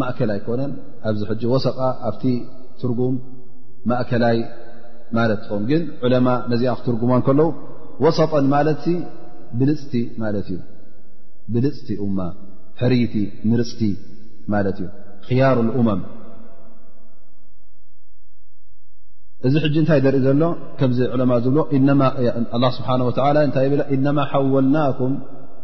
ማእከል ኣይኮነን ኣብዚ ሕጂ ወሰቃ ኣብቲ ትርጉም ማእከላይ ማለት ትኸውን ግን ዕለማ ነዚኣ ክትርጉማ ከለዉ ወሰጠን ማለት ሲ ብልፅቲ ማለት እዩ ብልፅቲ እማ ሕርይቲ ምርፅቲ ማለት እዩ ክያሩ እመም እዚ ሕጂ እንታይ ዘርኢ ዘሎ ከምዚ ዕለማ ዝብሎ ስብሓ እንታይ ብ እነማ ሓወልናኩም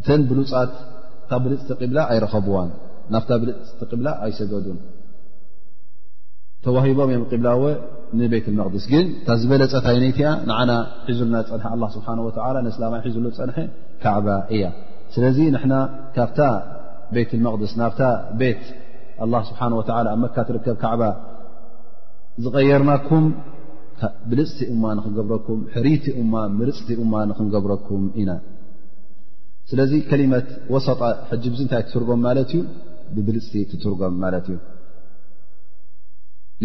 እተን ብሉፃት ካብ ብልፅቲ ቂብላ ኣይረኸብዋን ናብታ ብልፅቲ ቅብላ ኣይሰገዱን ተዋሂቦም እዮም ቅብላወ ንቤት መቅድስ ግን እታ ዝበለፀት ኣይነይቲያ ንዓና ሒዙልና ዝፀንሐ ኣላ ስብሓን ወላ ንእስላማይ ሒዙሉ ዝፀንሐ ካዕባ እያ ስለዚ ንሕና ካብታ ቤት መቅድስ ናብታ ቤት ኣላ ስብሓን ወላ ኣብ መካ ትርከብ ካዕባ ዝቀየርናኩም ብልፅቲ እማ ንክንገብረኩም ሕሪይቲ እማ ምርፅቲ እማ ንክንገብረኩም ኢና ስለዚ ከሊመት ወሰጣ ሕጂ ብዚ እንታይ ትትርጎም ማለት እዩ ብብልፅቲ ትትርጎም ማለት እዩ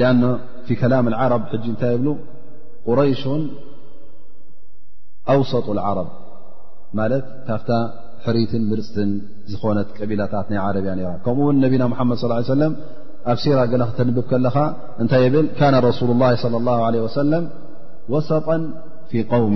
ኣነ ፊ ከላም ዓረብ ሕጂ እንታይ የብሉ ቁረይሽን ኣውሰጡ ዓረብ ማለት ካብታ ሕርትን ብልፅትን ዝኾነት ቀቢላታት ናይ ዓረብ እያ ራ ከምኡ ውን ነቢና ሓመድ ስ ሰለም ኣብ ሲራ ገለ ክተንብብ ከለኻ እንታይ የብል ካነ ረሱሉ ላ ለ ላ ለ ወሰለም ወሰጣ ፊ ቀውም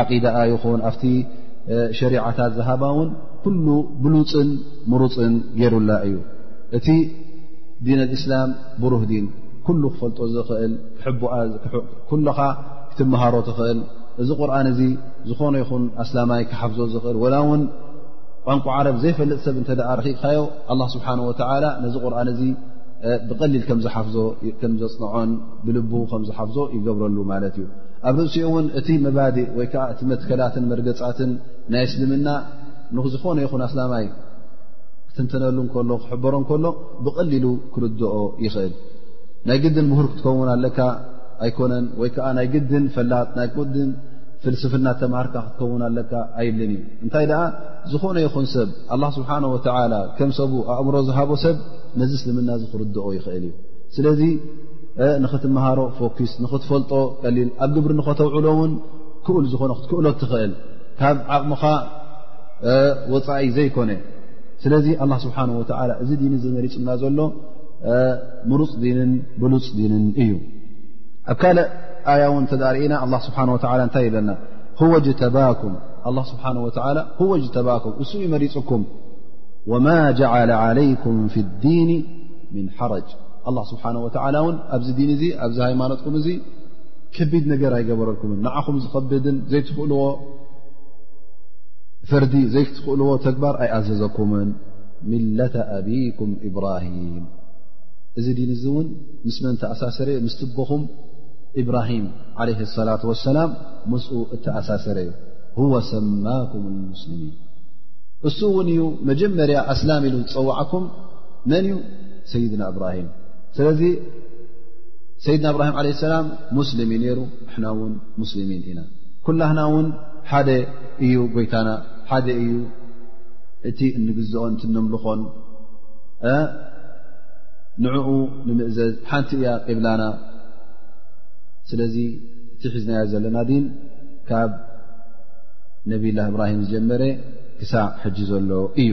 ዓቂዳኣ ይኹን ኣብቲ ሸሪዓታት ዝሃባ እውን ኩሉ ብሉፅን ምሩፅን ገይሩላ እዩ እቲ ዲን ኣልእስላም ብሩህ ዲን ኩሉ ክፈልጦ ዝኽእል ኩሉኻ ክትምሃሮ ትኽእል እዚ ቁርን እዚ ዝኾነ ይኹን ኣስላማይ ክሓፍዞ ዝኽእል ወላ እውን ቋንቋ ዓረብ ዘይፈልጥ ሰብ እንተ ረኺብካዮ ኣላ ስብሓን ወተላ ነዚ ቁርን እዚ ብቐሊል ከምዝሓፍዞ ከምዘፅንዖን ብልቡ ከምዝሓፍዞ ይገብረሉ ማለት እዩ ኣብ ርእሲኡ እውን እቲ መባዲእ ወይ ከዓ እቲ መትከላትን መርገፃትን ናይ እስልምና ንዝኾነ ይኹን ኣስላማይ ክትንተነሉ እከሎ ክሕበሮ ከሎ ብቐሊሉ ክርድኦ ይኽእል ናይ ግድን ምሁር ክትከውን ኣለካ ኣይኮነን ወይ ከዓ ናይ ግድን ፈላጥ ናይ ቅድን ፍልስፍና ተምሃርካ ክትከውን ኣለካ ኣይብልን እዩ እንታይ ደኣ ዝኾነ ይኹን ሰብ ኣላ ስብሓን ወተላ ከም ሰቡ ኣእምሮ ዝሃቦ ሰብ ነዚ እስልምና እዚ ክርድኦ ይኽእል እዩ ስለዚ ንኽትመሃሮ ፎኪስ ንኽትፈልጦ ቀሊል ኣብ ግብሪ ንኸተውዕሎ እውን ክኡል ዝኾነ ክትክእሎ እትኽእል ካብ ዓቕምኻ ወፃኢ ዘይኮነ ስለዚ ኣላ ስብሓን ወተላ እዚ ዲን እዚ መሪፁና ዘሎ ምሩፅ ዲንን ብሉፅ ዲንን እዩ ኣብ ካልእ ኣያ እውን ተርእና ኣላ ስብሓን ወላ እንታይ ይብለና ሁወ ጅተባኩም ኣላ ስብሓን ወላ ሁወ ጅተባኩም እሱ እዩ መሪፅኩም ወማ ጀዓለ ዓለይኩም ፊ ዲን ምን ሓረጅ ኣላ ስብሓን ወተዓላ እውን ኣብዚ ዲን እዙ ኣብዚ ሃይማኖትኩም እዙ ከቢድ ነገር ኣይገበረልኩምን ንዓኹም ዝኸብድን ዘይትኽእልዎ ፈርዲ ዘይትኽእልዎ ተግባር ኣይኣዘዘኩምን ሚለተ ኣብኩም እብራሂም እዚ ዲን እዚ እውን ምስ መን ተኣሳሰረ ዩ ምስ ትቦኹም እብራሂም ዓለ ሰላት ወሰላም ምስኡ እተኣሳሰረ እዩ ሁወ ሰማኩም ሙስሊሚን እሱ እውን እዩ መጀመርያ ኣስላም ኢሉ ዝፀዋዕኩም መን እዩ ሰይድና እብራሂም ስለዚ ሰይድና እብራሂም ዓለ ሰላም ሙስሊም እዩ ነይሩ ንሕና እውን ሙስሊሚን ኢና ኩላህና እውን ሓደ እዩ ጎይታና ሓደ እዩ እቲ እንግዝኦን እቲ እነምልኾን ንዕኡ ንምእዘዝ ሓንቲ እያ ቅብላና ስለዚ እቲ ሒዝናዮ ዘለና ዲን ካብ ነብላ እብራሂም ዝጀመረ ክሳዕ ሕጂ ዘሎ እዩ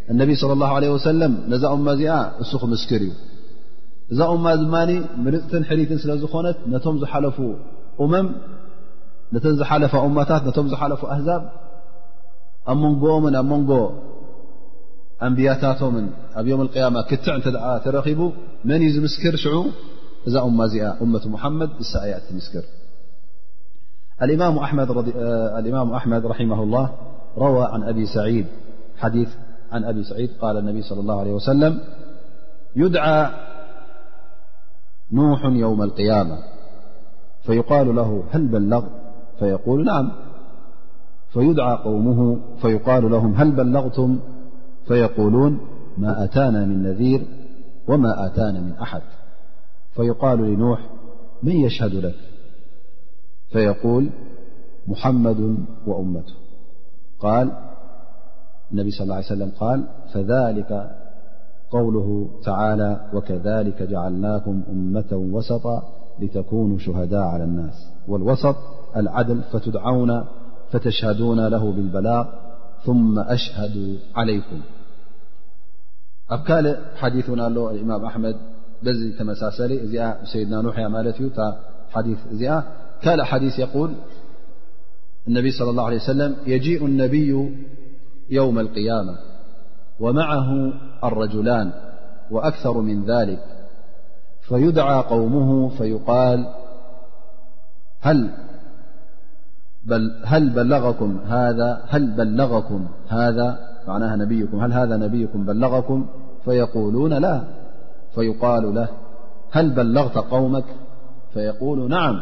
እነቢ ስለ ላሁ ለ ወሰለም ነዛ እማ እዚኣ እሱ ክምስክር እዩ እዛ እማ ድማ ምልፅትን ሕሪትን ስለ ዝኾነት ነቶም ዝሓለፉ እመም ነተን ዝሓለፋ እማታት ነቶም ዝሓለፉ ኣህዛብ ኣብ መንጎኦምን ኣብ መንጎ ኣንብያታቶምን ኣብ ዮም ቅያማ ክትዕ እተ ተረኺቡ መን እዩ ዝምስክር ሽዑ እዛ እማ እዚኣ እመት ሙሓመድ እሳ እያ እትምስክር ኣልእማሙ ኣሕመድ ራማ ላ ረዋ ን ኣቢ ሰዒድ - قال النبي صلى الله عليه وسلم يدعى نوح يوم القيامة فيقال له هل بلغ فيقولنعم فيدعى قومه فيقال لهم هل بلغتم فيقولون ما آتانا من نذير وما آتانا من أحد فيقال لنوح من يشهد لك فيقول محمد وأمته قال النبي صلى اله عليه سلم-قال فذلك قوله تعالى وكذلك جعلناكم أمة وسطا لتكونوا شهداء على الناس والوسط العدل فتدعون فتشهدون له بالبلاغ ثم أشهدوا عليكم أبكال حديثنا ه الإمام أحمد ب تمسال سيدنا نحيا مالت حديث ئة كال حديث يقول النبي صلى الله عليه وسلم - يجيء النبي يوم القيامة ومعه الرجلان وأكثر من ذلك فيدعى قومه فيقال هل بلغكم هذا معناها نبيكم هل هذا نبيكم بلغكم فيقولون لا فيقال له هل بلغت قومك فيقول نعم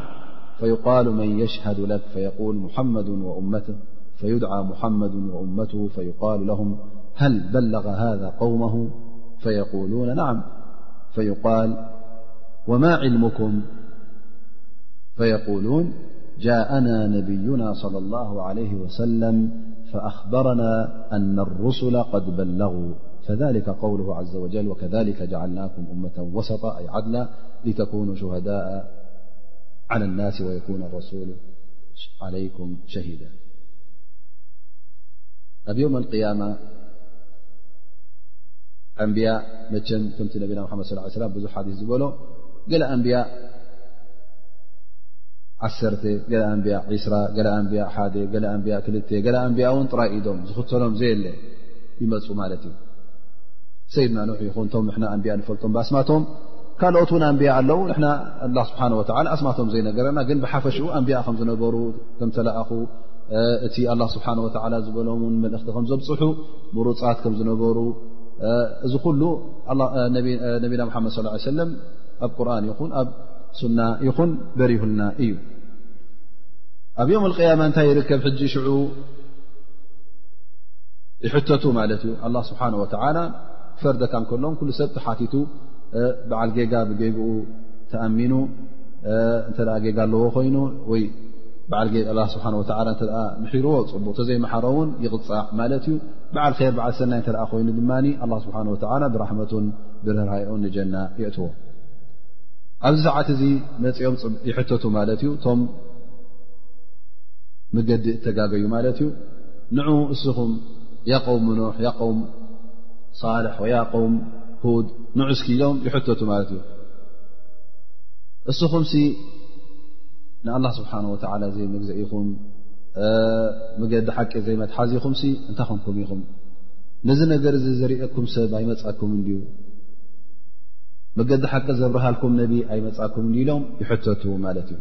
فيقال من يشهد لك فيقول محمد وأمته فيدعى محمد وأمته فيقال لهم هل بلغ هذا قومه فيقولون نعم فيقال وما علمكم فيقولون جاءنا نبينا صلى الله عليه وسلم فأخبرنا أن الرسل قد بلغوا فذلك قوله عز وجل وكذلك جعلناكم أمة وسطا أي عدلا لتكونوا شهداء ዓላ ናስ ወየኩነ ረሱሉ ዓለይኩም ሸሂዳ ኣብ ዮም ኣልቅያማ ኣንብያ መቸም ከምቲ ነቢና ሓመድ ስ ሰላ ብዙሕ ሓዲስ ዝበሎ ገለ ኣንብያ ዓሰርተ ገለ ኣንብያ ዒስራ ገለ ኣንብያ ሓደ ገለ ኣንብያ ክልተ ገለ ኣንብያ እውን ጥራይ ኢዶም ዝኽተሎም ዘየለ ይመፁ ማለት እዩ ሰይድና ኖሕ ይኹን እቶም ንሕና ኣንብያ ንፈልጦም ባስማቶም ካልኦት እውን ኣንብያ ኣለዉ ኣላ ስብሓን ወተላ ኣስማቶም ዘይነገረና ግን ብሓፈሽኡ ኣንቢያ ከም ዝነበሩ ከም ተለኣኹ እቲ ኣላ ስብሓን ወተላ ዝበሎም ውን መልእኽቲ ከም ዘብፅሑ ምሩፃት ከም ዝነበሩ እዚ ኩሉ ነቢና ሓመድ ስ ሰለም ኣብ ቁርን ይኹን ኣብ ሱና ይኹን በሪሁልና እዩ ኣብ ዮም ቅያማ እንታይ ይርከብ ሕጂ ሽዑ ይሕተቱ ማለት እዩ ኣላ ስብሓን ወተላ ፈርደካ ከሎም ኩሉ ሰብ ተሓቲቱ በዓል ጌጋ ብጌግኡ ተኣሚኑ እንተ ጌጋ ኣለዎ ኮይኑ ወይ በዓል ጌ ኣላ ስብሓን ወተላ እተ ምሒርዎ ፅቡቅ ተዘይመሓሮ እውን ይቕፃዕ ማለት እዩ በዓል ር በዓል ሰናይ እተ ኮይኑ ድማ ኣላ ስብሓን ወተላ ብራሕመቱን ብርህራይኡን ንጀና የእትዎ ኣብዚ ሰዓት እዚ መፂኦም ይሕተቱ ማለት እዩ እቶም መገዲ እተጋገዩ ማለት እዩ ንዑ እስኹም ያ ቀውም ኖሕ ያ ቀውም ሳልሕ ወያ ቀውም ሁድ ንዑስኪ ኢሎም ይሕተቱ ማለት እዩ እስኹምሲ ንኣላ ስብሓን ወተላ ዘይመግዝዒኹም መገዲ ሓቂ ዘይመትሓዚኹም ሲ እንታይ ኮንኩም ኢኹም ነዚ ነገር እዚ ዘርእኩም ሰብ ኣይመፃኩም እንድዩ መገዲ ሓቂ ዘብርሃልኩም ነቢ ኣይመፃኩም እ ኢሎም ይሕተቱ ማለት እዩ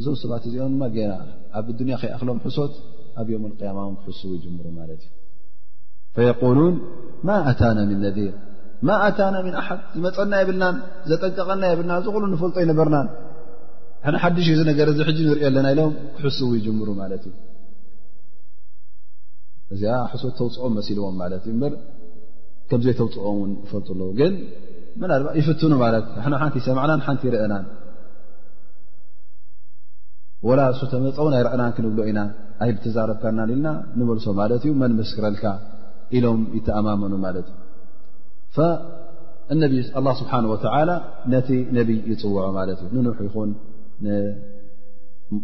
እዞም ሰባት እዚኦም ድማ ገና ኣብ ዱንያ ከይኣክሎም ሕሶት ኣብ ዮም ያማ ክሕሱ ይጅምሩ ማለት እዩ ፈየቁሉን ማ ኣታና ምን ነዲር ማ ኣታና ምን ኣሓድ ዝመፀና የብልናን ዘጠንቀቐና የብልና እዚ ኹሉ ንፈልጦ ኣይነበርናን ሕነ ሓድሽ እዚ ነገር እዚ ሕጂ ንሪኦ ኣለና ኢሎም ክሕስቡ ይጅምሩ ማለት እዩ እዚኣ ሕሶት ተውፅኦም መሲልዎም ማለት እዩ እበር ከምዘይተውፅኦም ውን ይፈልጡ ኣለዉ ግን ምናልባ ይፍትኑ ማለት ሕነ ሓንቲ ይሰማዕናን ሓንቲ ይርአናን ወላ እሱ ተመፀውን ኣይረእናን ክንብሎ ኢና ኣይብተዛረብካናን ኢልና ንመልሶ ማለት እዩ መን መስክረልካ ኢሎም ይተኣማመኑ ማለት እዩ እነቢ ኣላ ስብሓን ወተላ ነቲ ነቢይ ይፅውዖ ማለት እዩ ንኑሕ ይኹን ንሙሳ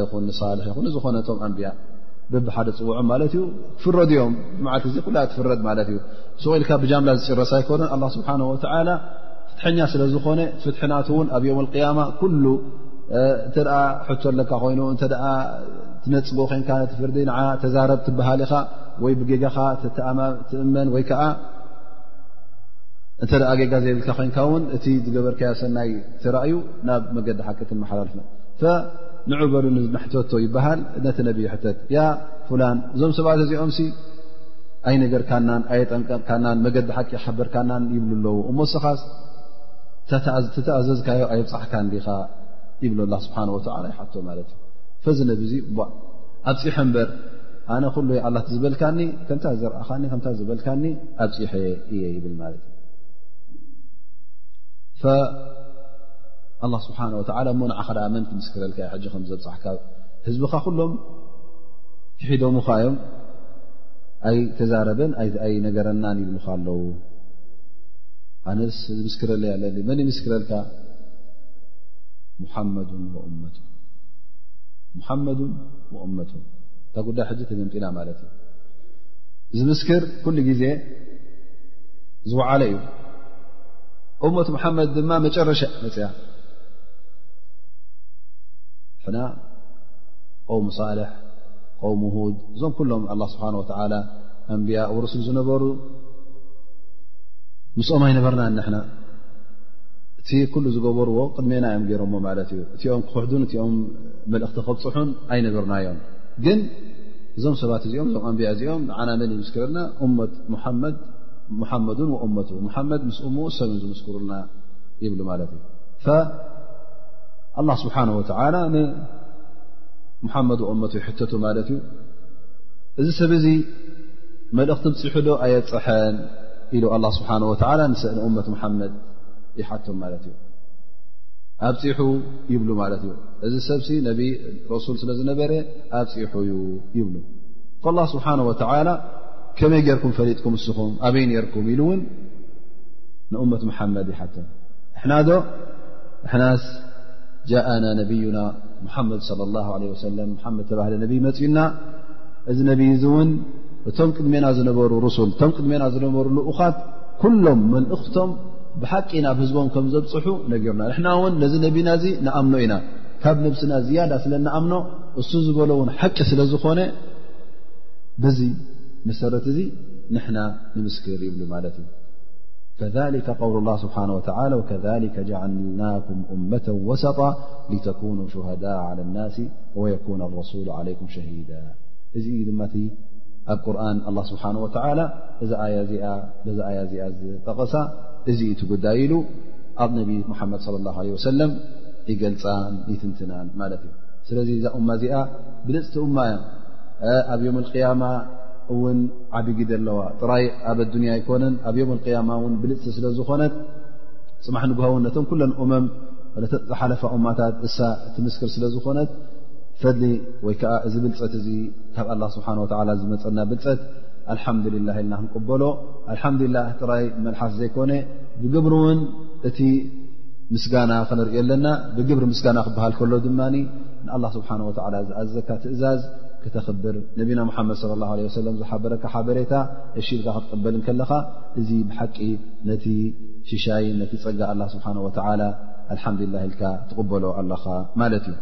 ይኹን ንሳልሒ ይኹን ንዝኾነቶም ኣንብያ ብብሓደ ፅውዖ ማለት እዩ ፍረዱ ዮም መዓልቲ እዚ ኩላ ትፍረድ ማለት እዩ ስቁኢልካ ብጃምላ ዝጭረስ ኣይኮነን ኣላ ስብሓን ወተላ ፍትሐኛ ስለ ዝኾነ ፍትሕናት እውን ኣብ ዮም ልቅያማ ኩሉ እተ ሕቶ ኣለካ ኮይኑ እተ ትነፅጎ ኮንካ ነቲ ፍርዲ ን ተዛረብ ትበሃል ኢኻ ወይ ብጌጋኻ ትእመን ወይ ከዓ እተ ጌጋ ዘይብልካ ኮንካ ውን እቲ ዝገበርካዮ ሰናይ ተራእዩ ናብ መገዲ ሓቂ ትመሓላልፍ ንዑ በሉ ንሕተቶ ይበሃል ነቲ ነብ ይሕተት ያ ፍላን እዞም ሰባት እዚኦም ኣይነገርካናን ኣየጠንቀቕካናን መገዲ ሓቂ ሓበርካናን ይብሉ ኣለዉ እሞ ስኻስ ተተኣዘዝካዮ ኣየብፃሕካን ዲኻ ይብሎ ላ ስብሓን ወተላ ይሓቶ ማለት እዩ ፈዚ ነብ ዙ ኣብፂሐ እምበር ኣነ ኩሉ ኣላ ዝበልካኒ ከምታ ዘርኣኻኒ ከም ዝበልካኒ ኣብፂሐ እየ ይብል ማለት እዩ ኣላ ስብሓን ወተላ እሞ ንዓኸ ኣ መን ክምስክረልካ ሕጂ ከም ዘብፃሕካ ህዝብኻ ኩሎም ክሒዶምኻ እዮም ኣይተዛረበን ኣይነገረናን ይብልካ ኣለዉ ኣነስ ዝምስክረለይ ኣለኒ መን ይምስክረልካ ሙሓመዱ ወእመቱ ሙሓመዱ ወእመቱ እታ ጉዳይ ሕጂ ተገምጢላ ማለት እዩ ዝምስክር ኩሉ ግዜ ዝወዓለ እዩ እመት ሙሓመድ ድማ መጨረሻ መፅያ ሕና ቆውሙ ሳልሕ ቆውሙ ሁድ እዞም ኩሎም ኣላ ስብሓን ወተዓላ ኣንብያ ወርሱል ዝነበሩ ምስኦም ኣይነበርና ንሕና እቲ ኩሉ ዝገበርዎ ቅድሜና እዮም ገይሮሞ ማለት እዩ እቲኦም ክክሕዱን እኦም መልእኽቲ ከብፅሑን ኣይነበርናዮም ግን እዞም ሰባት እዚኦም እዞም ኣንቢያ እዚኦም ንዓና መን ይምስክርልና እመት መድ ሙሓመዱን ወእመቱ ሙሓመድ ምስ እሙ ሰብን ዝምስክሩልና ይብሉ ማለት እዩ ኣላ ስብሓን ወተላ ንሙሓመድ ወእመቱ ይሕተቱ ማለት እዩ እዚ ሰብ እዚ መልእኽቲ ብፂሑዶ ኣየብፀሐን ኢሉ ኣላ ስብሓን ወላ ንእመት መሓመድ ይሓቶም ማለት እዩ ኣብፂሑ ይብሉ ማለት እዩ እዚ ሰብሲ ነቢ ረሱል ስለ ዝነበረ ኣብፂሑ እዩ ይብሉ ላ ስብሓን ወተላ ከመይ ጌርኩም ፈሊጥኩም እስኹም ኣበይ ነርኩም ኢሉ እውን ንእመት መሓመድ ይሓቶም እሕና ዶ እሕናስ ጃእና ነብዩና ሙሓመድ ለ ላ ለ ወሰለም ሓመድ ተባህለ ነብይ መፅዩና እዚ ነብይ እዚ እውን እቶም ቅድሜና ዝነበሩ ርሱል እቶም ቅድሜና ዝነበሩ ልኡኻት ኩሎም መልእኽቶም ብሓቂ ናብ ህዝቦም ከም ዘብፅሑ ነጊርና ንሕና እውን ነዚ ነቢና እዚ ንኣምኖ ኢና ካብ ነብስና ዝያዳ ስለ ንኣምኖ እሱ ዝበሎ እውን ሓቂ ስለ ዝኾነ በዚ መሰረት እዚ ንሕና ንምስክር ይብሉ ማለት እዩ ከሊከ قውሉ ላ ስብሓን ወተላ ወከሊከ ጃዓልናኩም እመተ ወሰጣ ሊተኩኑ ሸሃዳء ላ ናሲ ወየኩነ ረሱሉ ዓለይኩም ሸሂዳ እዚ እዩ ድማ እቲ ኣብ ቁርን ኣላ ስብሓን ወተዓላ እዛ ኣያ እዚኣ በዛ ኣያ እዚኣ ዝጠቐሳ እዚ እቲ ጉዳይ ኢሉ ኣብ ነቢ ሙሓመድ ለ ላ ለ ወሰለም ይገልፃን ይትንትናን ማለት እዩ ስለዚ እዛ እማ እዚኣ ብልፅቲ እማ እያ ኣብ ዮም ቅያማ እውን ዓብ ግደ ኣለዋ ጥራይ ኣብ ኣዱንያ ኣይኮነን ኣብ ዮም ቅያማ እውን ብልፅቲ ስለ ዝኾነት ፅማሕ ንግሃውን ነተን ኩለን እመም ዝሓለፋ እማታት እሳ እትምስክር ስለ ዝኾነት ፈሊ ወይ ከዓ እዚ ብልፀት እዚ ካብ ኣላ ስብሓን ወላ ዝመፀና ብልፀት ኣልሓምዱላ ኢልና ክንቅበሎ ኣልሓምዱላ ጥራይ መልሓስ ዘይኮነ ብግብሪ እውን እቲ ምስጋና ክንርኢ ኣለና ብግብሪ ምስጋና ክበሃል ከሎ ድማ ንኣላ ስብሓን ወላ ዝኣዘካ ትእዛዝ ክተኽብር ነቢና ሙሓመድ ለ ላ ለ ሰለም ዝሓበረካ ሓበሬታ እሺ ኢልካ ክትቅበል ከለኻ እዚ ብሓቂ ነቲ ሽሻይ ነቲ ፀጋ ኣላ ስብሓን ወላ ኣልሓምዱላ ኢልካ ትቕበሎ ኣለኻ ማለት እዩ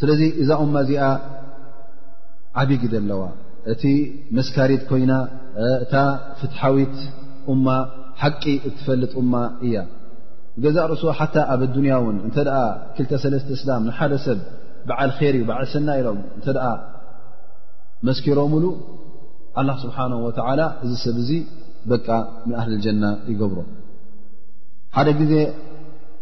ስለዚ እዛ እማ እዚኣ ዓብዪ ግደ ኣለዋ እቲ መስካሪት ኮይና እታ ፍትሓዊት እማ ሓቂ እትፈልጥ እማ እያ ገዛእ ርእሱ ሓታ ኣብ ኣዱንያ እውን እንተ ክልተ ሰለስተ እስላም ንሓደ ሰብ በዓል ር እዩ በዓል ሰና ኢሎም እንተ መስኪሮምሉ ኣላ ስብሓን ወተዓላ እዚ ሰብ እዚ በቃ ምን ኣህሊ ጀና ይገብሮ ሓደ ግዜ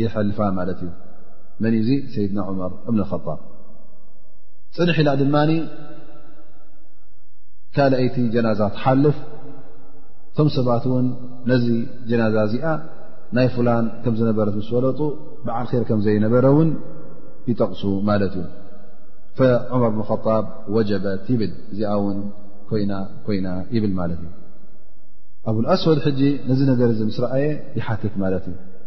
ይሐልፋ ማለት እዩ መን እዙ ሰይድና ዑመር እብኒ ጣብ ፅንሕ ኢላ ድማ ካልኣይቲ ጀናዛ ትሓልፍ እቶም ሰባት እውን ነዚ ጀናዛ እዚኣ ናይ ፍላን ከም ዝነበረት ምስ ፈለጡ በዓል ር ከም ዘይነበረ እውን ይጠቕሱ ማለት እዩ ፈዑመር ብን ጣብ ወጀበት ይብል እዚኣ ውን ኮይና ኮይና ይብል ማለት እዩ ኣብልኣስወድ ሕጂ ነዚ ነገር እዚ ምስ ረኣየ ይሓትት ማለት እዩ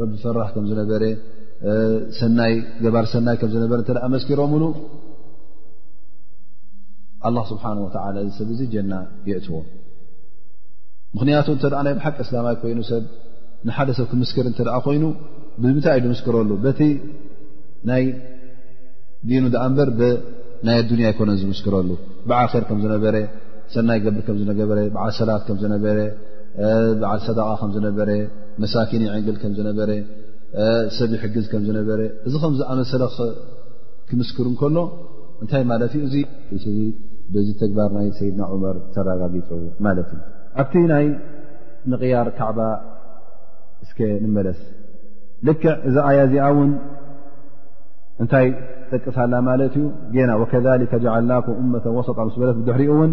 ረቢ ፈራሕ ከም ዝነበረ ሰናይ ገባር ሰናይ ከም ዝነበረ እተ ኣመስኪሮምሉ ኣላ ስብሓን ወተላ እዚ ሰብ እዚ ጀና የእትዎ ምኽንያቱ እተ ናይ ብሓቂ እስላማይ ኮይኑ ሰብ ንሓደ ሰብ ክምስክር እተ ኮይኑ ብምንታይ እዩ ዝምስክረሉ በቲ ናይ ዲኑ ዳኣ እንበር ብናይ ኣዱንያ ኣይኮነን ዝምስክረሉ ብዓኸር ከም ዝነበረ ሰናይ ገብር ከም ዝነበረ ብዓ ሰላት ከም ዝነበረ በዓል ሰደቃ ከም ዝነበረ መሳኪን ይዕንግል ከም ዝነበረ ሰብ ይሕግዝ ከም ዝነበረ እዚ ከም ዝኣመሰለ ክምስክር እንከሎ እንታይ ማለት እዩ እዚ በዚ ተግባር ናይ ሰይድና ዑመር ተረጋጊፁ ማለት እዩ ኣብቲ ናይ ምቕያር ካዕባ እስከ ንመለስ ልክዕ እዚ ኣያ እዚኣ እውን እንታይ ጠቅስ ኣላ ማለት እዩ ጌና ወከሊከ ጀዓልናኩም እመተ ወሰጣ ምስ በለት ብድሕሪኡ እውን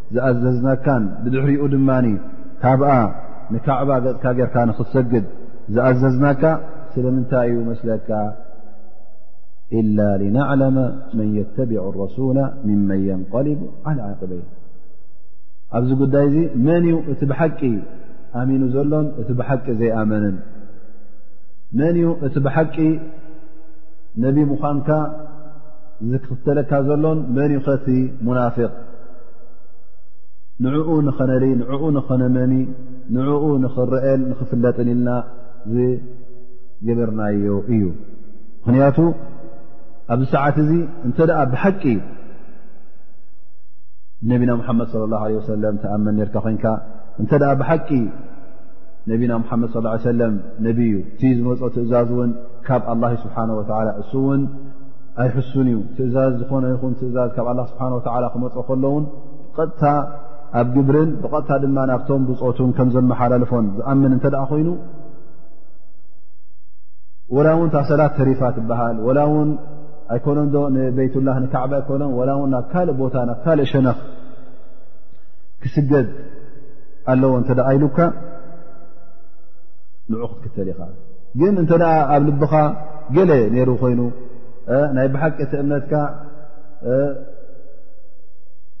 ዝኣዘዝናካን ብድሕሪኡ ድማ ካብኣ ንካዕባ ገፅካ ጌርካ ንክትሰግድ ዝኣዘዝናካ ስለምንታይ እዩ መስለካ ኢላ ናዕለመ መን የተቢዑ ረሱላ ምመን የንቀሊቡ ዓላ ዓቅበይ ኣብዚ ጉዳይ እዚ መን እዩ እቲ ብሓቂ ኣሚኑ ዘሎን እቲ ብሓቂ ዘይኣመንን መን እዩ እቲ ብሓቂ ነቢ ምዃንካ ዝክተለካ ዘሎን መን ዩ ከቲ ሙናፍቅ ንዕኡ ንኸነሪ ንኡ ንኸነመኒ ንኡ ንኽረአን ንኽፍለጥን ኢልና ዝገበርናዮ እዩ ምኽንያቱ ኣብዚ ሰዓት እዚ እንተ ደኣ ብሓቂ ነቢና ሙሓመድ صለ ላه ለ ወሰለም ተኣመን ነርካ ኮንካ እንተ ኣ ብሓቂ ነቢና ሙሓመድ ص ሰለም ነብዩ እቲ ዝመፅ ትእዛዝ እውን ካብ ኣላ ስብሓን ወላ እሱ እውን ኣይሕሱን እዩ ትእዛዝ ዝኾነ ይኹን ትእዛዝ ካብ ኣላ ስብሓን ወተዓላ ክመፅ ከሎውን ብቐጥታ ኣብ ግብርን ብቐጥታ ድማ ናብቶም ብፆቱን ከም ዘመሓላልፎን ዝኣምን እንተ ደኣ ኮይኑ ወላ እውን ታሰላት ተሪፋ ትበሃል ወላ እውን ኣይኮነን ዶ ንቤይትላህ ንካዕባ ኣይኮነን ወላ እውን ናብ ካልእ ቦታ ናብ ካልእ ሸነኽ ክስገድ ኣለዎ እንተ ደኣ ኢሉካ ንዑ ክትክተል ኢኻ ግን እንተ ኣብ ልብኻ ገለ ነይሩ ኮይኑ ናይ ብሓቂ እቲ እምነትካ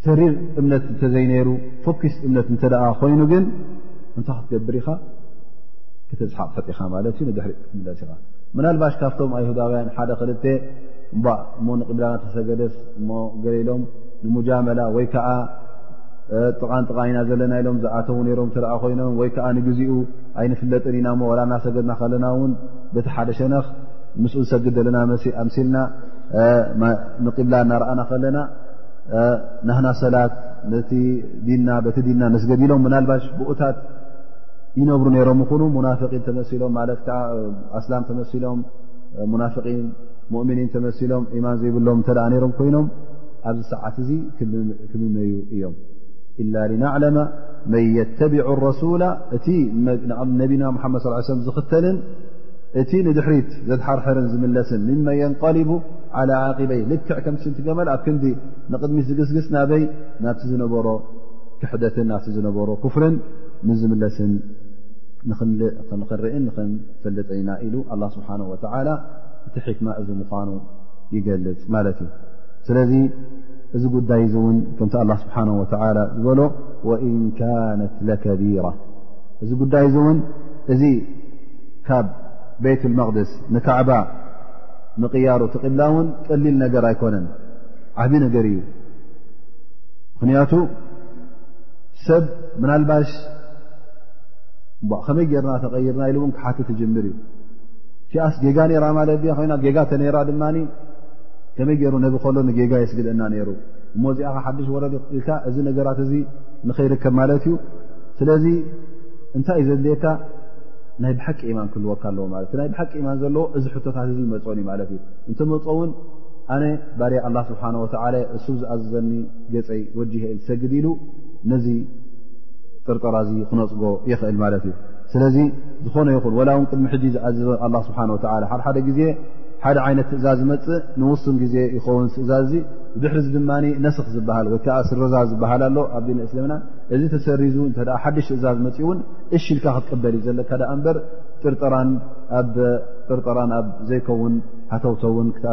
ተሪር እምነት እንተዘይነይሩ ፎኪስ እምነት እንተ ኮይኑ ግን እንታ ክትገብር ኢኻ ክተዝሓቕ ፈጢኻ ማለት እዩ ንድሕሪ ክትምለስ ኢኻ ምናልባሽ ካብቶም ኣይሁዳውያን ሓደ ክልተ እባ እሞ ንቅብላና ተሰገደስ እሞ ገለ ኢሎም ንሙጃመላ ወይ ከዓ ጥቓን ጥቓ ኢና ዘለና ኢሎም ዝኣተዉ ነይሮም እተኣ ኮይኖም ወይ ከዓ ንግዜኡ ኣይንፍለጥን ኢና እሞ ዋላ እናሰገድና ከለና እውን በቲ ሓደ ሸነኽ ምስኡ ዝሰግድ ዘለና ኣምሲልና ንቂብላ እናርኣና ከለና ናህና ሰላት ነቲ ዲና በቲ ዲና ነስገድ ኢሎም ምናልባሽ ብኡታት ይነብሩ ነይሮም ይኹኑ ሙናፍቒን ተመሲሎም ማለት ከዓ ኣስላም ተመሲሎም ሙናፍቒን ሙእምኒን ተመሲሎም ኢማን ዘይብሎም እተ ነይሮም ኮይኖም ኣብዚ ሰዓት እዚ ክምመዩ እዮም ኢላ ናዕለማ መን የተቢዑ ረሱላ እቲ ነቢና ሓመድ ስ ሰለም ዝኽተልን እቲ ንድሕሪት ዘድሓርሕርን ዝምለስን ምመ የንቀሊቡ ዓላ ዓቂበይ ልክዕ ከም ስንቲ ገመል ኣብ ክንዲ ንቕድሚት ዝግስግስ ናበይ ናብቲ ዝነበሮ ክሕደትን ናብቲ ዝነበሮ ክፍርን ንዝምለስን ንኽንርእን ንኽንፈልጠኢና ኢሉ ኣላ ስብሓን ወተዓላ እቲ ሕክማ እዚ ምዃኑ ይገልፅ ማለት እዩ ስለዚ እዚ ጉዳይ እዚ እውን ከምቲ ኣላ ስብሓን ወተላ ዝበሎ ወእን ካነት ለከቢራ እዚ ጉዳይ እዚ እውን እዚ ካብ ቤት መቅድስ ንካዕባ ምቕያሩ ትቕብላ እውን ቀሊል ነገር ኣይኮነን ዓብ ነገር እዩ ምኽንያቱ ሰብ ምናልባሽ ከመይ ጌርና ተቐይርና ኢሉ እውን ክሓትት ትጅምር እዩ ኪኣስ ጌጋ ነራ ማለት ኮይና ጌጋ ተነራ ድማ ከመይ ገይሩ ነቢ ከሎ ንጌጋ የስግደና ነይሩ እሞ እዚኣ ኸ ሓድሽ ወረድ ኢልካ እዚ ነገራት እዚ ንኸይርከብ ማለት እዩ ስለዚ እንታይ እዩ ዘድልየካ ናይ ብሓቂ ኢማን ክህልወካ ኣለዎ ማለት እ ናይ ብሓቂ ኢማን ዘለዎ እዚ ሕቶታት እዚ መፆን እዩ ማለት እዩ እንተመፆ እውን ኣነ ባርያ ኣላ ስብሓን ወተላ እሱ ዝኣዘዘኒ ገፀይ ወጅሀ ዝሰግድ ኢሉ ነዚ ጥርጠራ እዚ ክነፅጎ ይኽእል ማለት እዩ ስለዚ ዝኾነ ይኹን ወላ እውን ቅድሚ ሕጂ ዝኣዘዘ ኣላ ስብሓን ወተላ ሓደሓደ ግዜ ሓደ ዓይነት ትእዛዝ ዝመፅእ ንውሱን ግዜ ይኸውን ትእዛዝ እ ብድሕሪ ዚ ድማ ነስኽ ዝበሃል ወይከዓ ስረዛ ዝበሃል ኣሎ ኣብ ዲን እስልምና እዚ ተሰሪዙ እተ ሓድሽ ትእዛዝ መፅ እውን እሽ ኢልካ ክትቅበል እዩ ዘለካ ዳኣ እምበር ጥርጠራን ኣብ ዘይከውን ሃተውተውን ክኣ